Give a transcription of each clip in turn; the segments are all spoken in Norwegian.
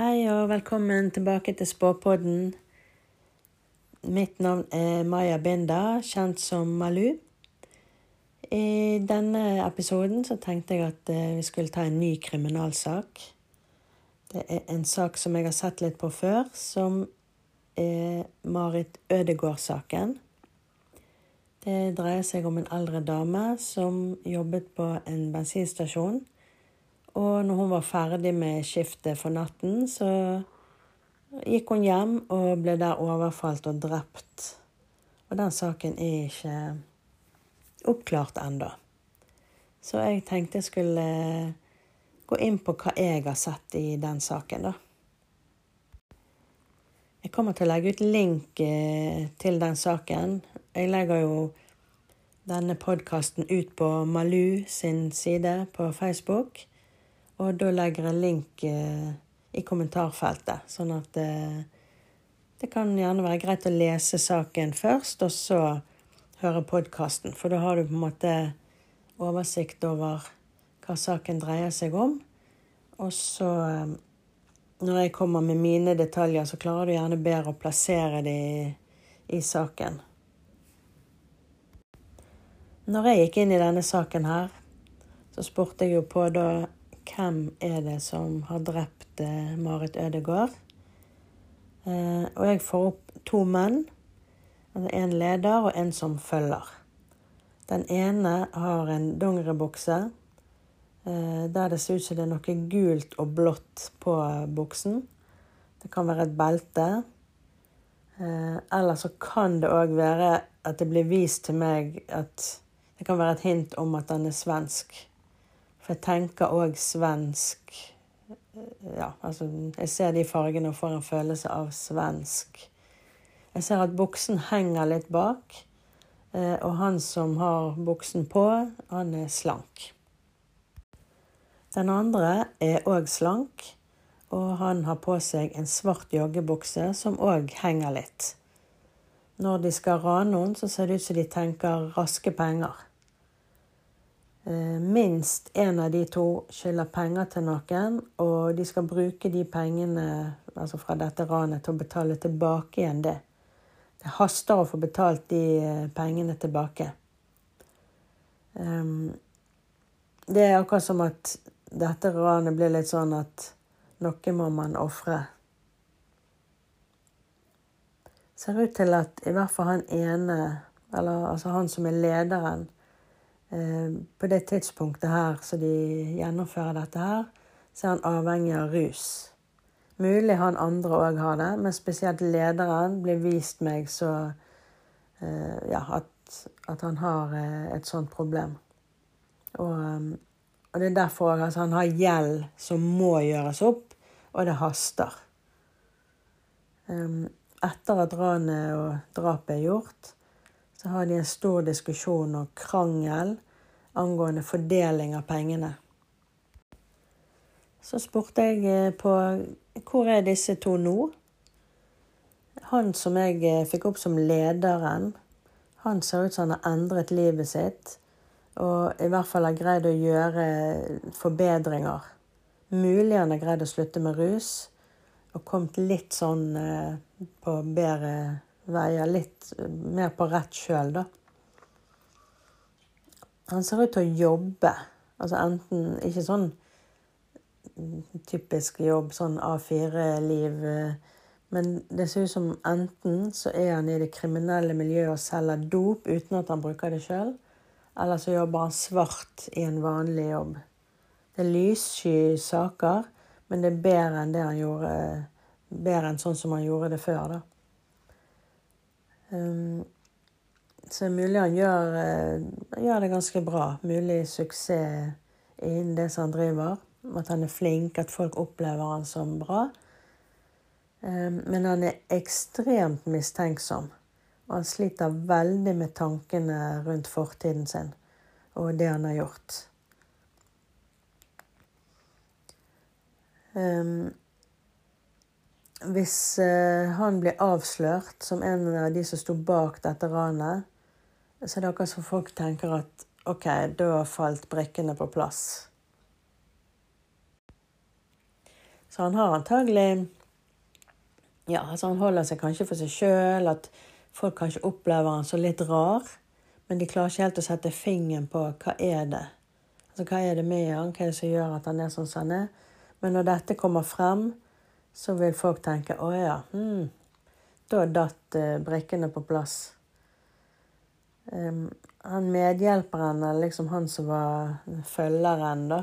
Hei og velkommen tilbake til Spåpodden. Mitt navn er Maya Binda, kjent som Malu. I denne episoden så tenkte jeg at eh, vi skulle ta en ny kriminalsak. Det er en sak som jeg har sett litt på før, som er Marit Ødegård-saken. Det dreier seg om en eldre dame som jobbet på en bensinstasjon og når hun var ferdig med skiftet for natten, så gikk hun hjem og ble der overfalt og drept. Og den saken er ikke oppklart ennå. Så jeg tenkte jeg skulle gå inn på hva jeg har sett i den saken, da. Jeg kommer til å legge ut link eh, til den saken. Jeg legger jo denne podkasten ut på Malu sin side på Facebook. Og da legger jeg link eh, i kommentarfeltet, sånn at eh, det kan gjerne være greit å lese saken først, og så høre podkasten. For da har du på en måte oversikt over hva saken dreier seg om. Og så, eh, når jeg kommer med mine detaljer, så klarer du gjerne bedre å plassere de i, saken. Når jeg gikk inn i denne saken her, så spurte jeg jo på da hvem er det som har drept eh, Marit Ødegaard. Eh, og jeg får opp to menn. Altså en leder og en som følger. Den ene har en dongeribukse eh, der det ser ut som det er noe gult og blått på buksen. Det kan være et belte. Eller så kan det òg være at det blir vist til meg at det kan være et hint om at den er svensk. Jeg tenker òg svensk Ja, altså Jeg ser de fargene og får en følelse av svensk. Jeg ser at buksen henger litt bak, eh, og han som har buksen på, han er slank. Den andre er òg slank, og han har på seg en svart joggebukse som òg henger litt. Når de skal rane noen, så ser det ut som de tenker raske penger. Eh, minst en av de to skylder penger til noen, og de skal bruke de pengene altså fra dette ranet til å betale tilbake igjen det. Det haster å få betalt de eh, pengene tilbake. Um, det er akkurat som at dette ranet blir litt sånn at noe må man ofre. Ser ut til at i hvert fall han ene, eller altså han som er lederen, på det tidspunktet her så de gjennomfører dette her, så er han avhengig av rus. Mulig han andre òg har det, men spesielt lederen blir vist meg så eh, Ja, at, at han har eh, et sånt problem. Og, og det er derfor òg altså, han har gjeld som må gjøres opp, og det haster. Etter at ranet og drapet er gjort, så har de en stor diskusjon og krangel angående fordeling av pengene. Så spurte jeg eh, på hvor er disse to nå? Han som jeg eh, fikk opp som lederen, han ser ut som han har endret livet sitt. Og i hvert fall har greid å gjøre forbedringer. Mulig han har greid å slutte med rus og kommet litt sånn eh, på bedre veier litt mer på rett sjøl, da. Han ser ut til å jobbe. Altså enten Ikke sånn typisk jobb, sånn A4-liv. Men det ser ut som enten så er han i det kriminelle miljøet og selger dop uten at han bruker det sjøl, eller så jobber han svart i en vanlig jobb. Det er lyssky saker, men det er bedre enn det han gjorde Bedre enn sånn som han gjorde det før, da. Um, så er mulig han gjør, uh, gjør, det ganske bra. Mulig suksess innen det som han driver. At han er flink, at folk opplever han som bra. Um, men han er ekstremt mistenksom. Og han sliter veldig med tankene rundt fortiden sin og det han har gjort. Hvis eh, han blir avslørt som en av de som sto bak dette ranet, så er det akkurat som folk tenker at OK, da falt brikkene på plass. Så han har antagelig Ja, altså han holder seg kanskje for seg sjøl, at folk kanskje opplever han som litt rar. Men de klarer ikke helt å sette fingeren på hva er det Altså hva er det med han, hva er det som gjør at han er sånn som han er. Men når dette kommer frem, så vil folk tenke å ja, hmm, da datt uh, brikkene på plass. Um, han medhjelperen, eller liksom han som var følgeren, da.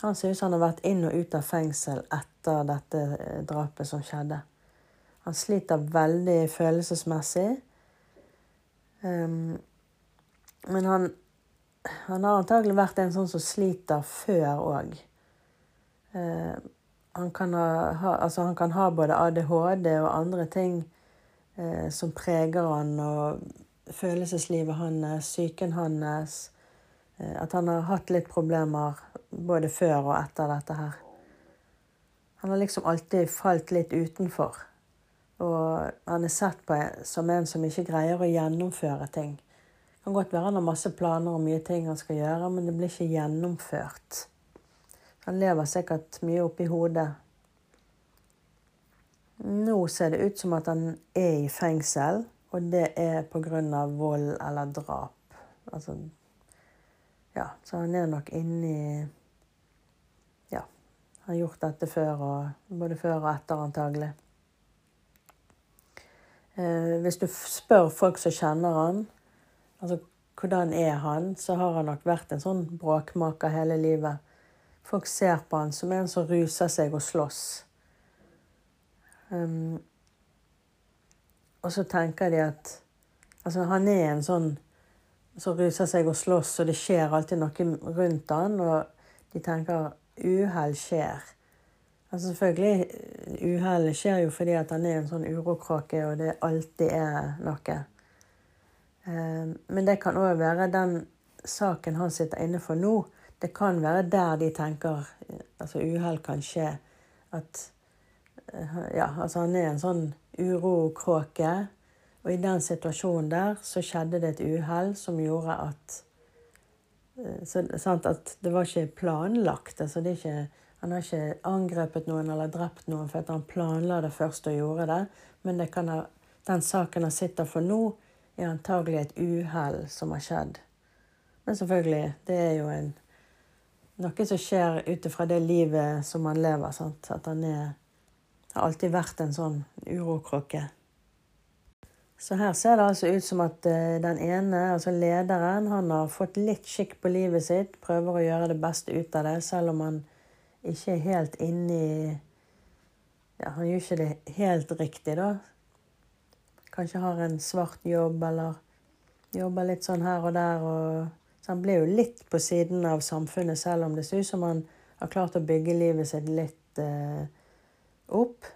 Han som han har vært inn og ut av fengsel etter dette eh, drapet som skjedde. Han sliter veldig følelsesmessig. Um, men han, han har antagelig vært en sånn som sliter før òg. Han, kan ha, altså han kan ha både ADHD og andre ting eh, som preger han, og følelseslivet hans, psyken hans. Eh, at han har hatt litt problemer både før og etter dette her. Han har liksom alltid falt litt utenfor. Og han er sett på som en som ikke greier å gjennomføre ting. Det kan godt være han har masse planer og mye ting han skal gjøre, men det blir ikke gjennomført. Han lever sikkert mye oppi hodet. Nå ser det ut som at han er i fengsel. Og det er pga. vold eller drap. Altså Ja, så han er nok inni Ja, han har gjort dette før, og både før og etter, antagelig. Eh, hvis du spør folk som kjenner han, altså hvordan er han, så har han nok vært en sånn bråkmaker hele livet. Folk ser på han som en som ruser seg og slåss. Um, og så tenker de at Altså, han er en sånn som ruser seg og slåss, og det skjer alltid noe rundt han, og de tenker uhell skjer. Altså selvfølgelig, Uhellet skjer jo fordi at han er en sånn urokråke, og det alltid er noe. Eh, men det kan òg være den saken han sitter inne for nå. Det kan være der de tenker altså uhell kan skje. At eh, Ja, altså han er en sånn urokråke. Og i den situasjonen der så skjedde det et uhell som gjorde at eh, så, sant, At det var ikke planlagt. altså det er ikke han har ikke angrepet noen eller drept noen for at han planla det først og gjorde det. Men det ha, den saken han sitter for nå, er antagelig et uhell som har skjedd. Men selvfølgelig, det er jo en, noe som skjer ut ifra det livet som han lever. Sant? At han er har alltid vært en sånn urokråke. Så her ser det altså ut som at eh, den ene, altså lederen, han har fått litt skikk på livet sitt. Prøver å gjøre det beste ut av det, selv om han ikke er helt inni Ja, han gjør ikke det helt riktig, da. Kanskje har en svart jobb, eller jobber litt sånn her og der. Og, han blir jo litt på siden av samfunnet, selv om det ser ut som han har klart å bygge livet sitt litt eh, opp.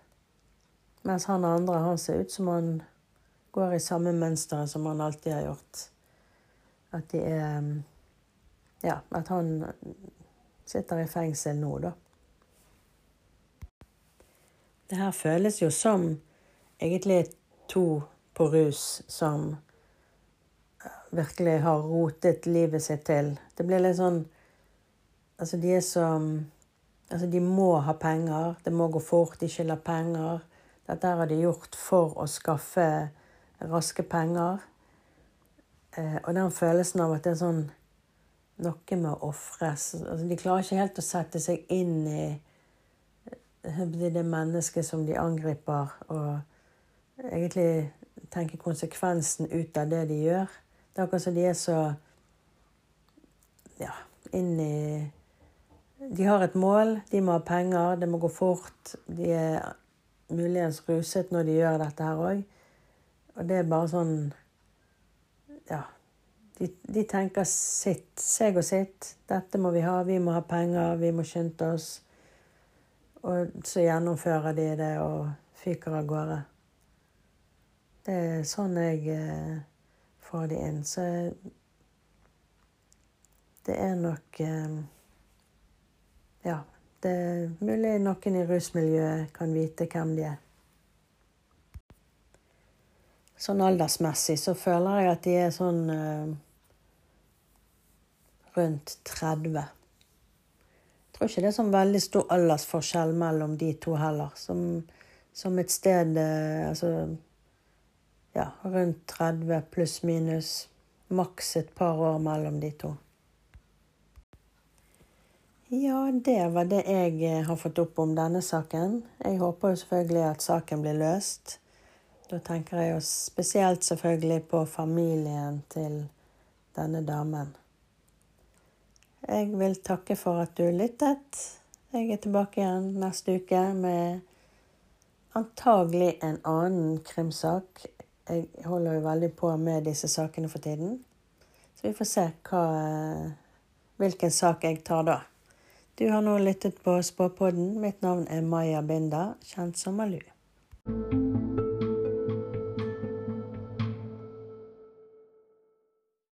Mens han andre han ser ut som han går i samme mønsteret som han alltid har gjort. At de er Ja, at han sitter i fengsel nå, da. Det her føles jo som egentlig to på rus som virkelig har rotet livet sitt til. Det blir litt sånn Altså, de er som Altså, de må ha penger, det må gå fort, de skylder penger. Dette har de gjort for å skaffe raske penger. Eh, og den følelsen av at det er sånn noe med å ofres altså, De klarer ikke helt å sette seg inn i eh, det mennesket som de angriper, og egentlig tenke konsekvensen ut av det de gjør. Det er akkurat som de er så ja, inn i de har et mål, de må ha penger, det må gå fort. De er muligens ruset når de gjør dette her òg. Og det er bare sånn Ja. De, de, tenker sitt, seg og sitt. Dette må vi ha, vi må ha penger, vi må skynde oss. Og så gjennomfører de det og fyker av gårde. Det er sånn jeg eh, får de inn. Så det er nok eh, ja, det er mulig noen i rusmiljøet kan vite hvem de er. Sånn aldersmessig så føler jeg at de er sånn uh, rundt 30. Jeg tror ikke det er sånn veldig stor aldersforskjell mellom de to heller. Som, som et sted eh, altså ja, rundt 30 pluss minus. Maks et par år mellom de to. Ja, det var det jeg eh, har fått opp om denne saken. Jeg håper jo selvfølgelig at saken blir løst. Da tenker jeg jo spesielt selvfølgelig på familien til denne damen. Jeg vil takke for at du lyttet. Jeg er tilbake igjen neste uke med antagelig en annen krimsak. Jeg holder jo veldig på med disse sakene for tiden. Så vi får se hva, hvilken sak jeg tar da. Du har nå lyttet på Spåpodden. Mitt navn er Maja Binda, kjent som Malu.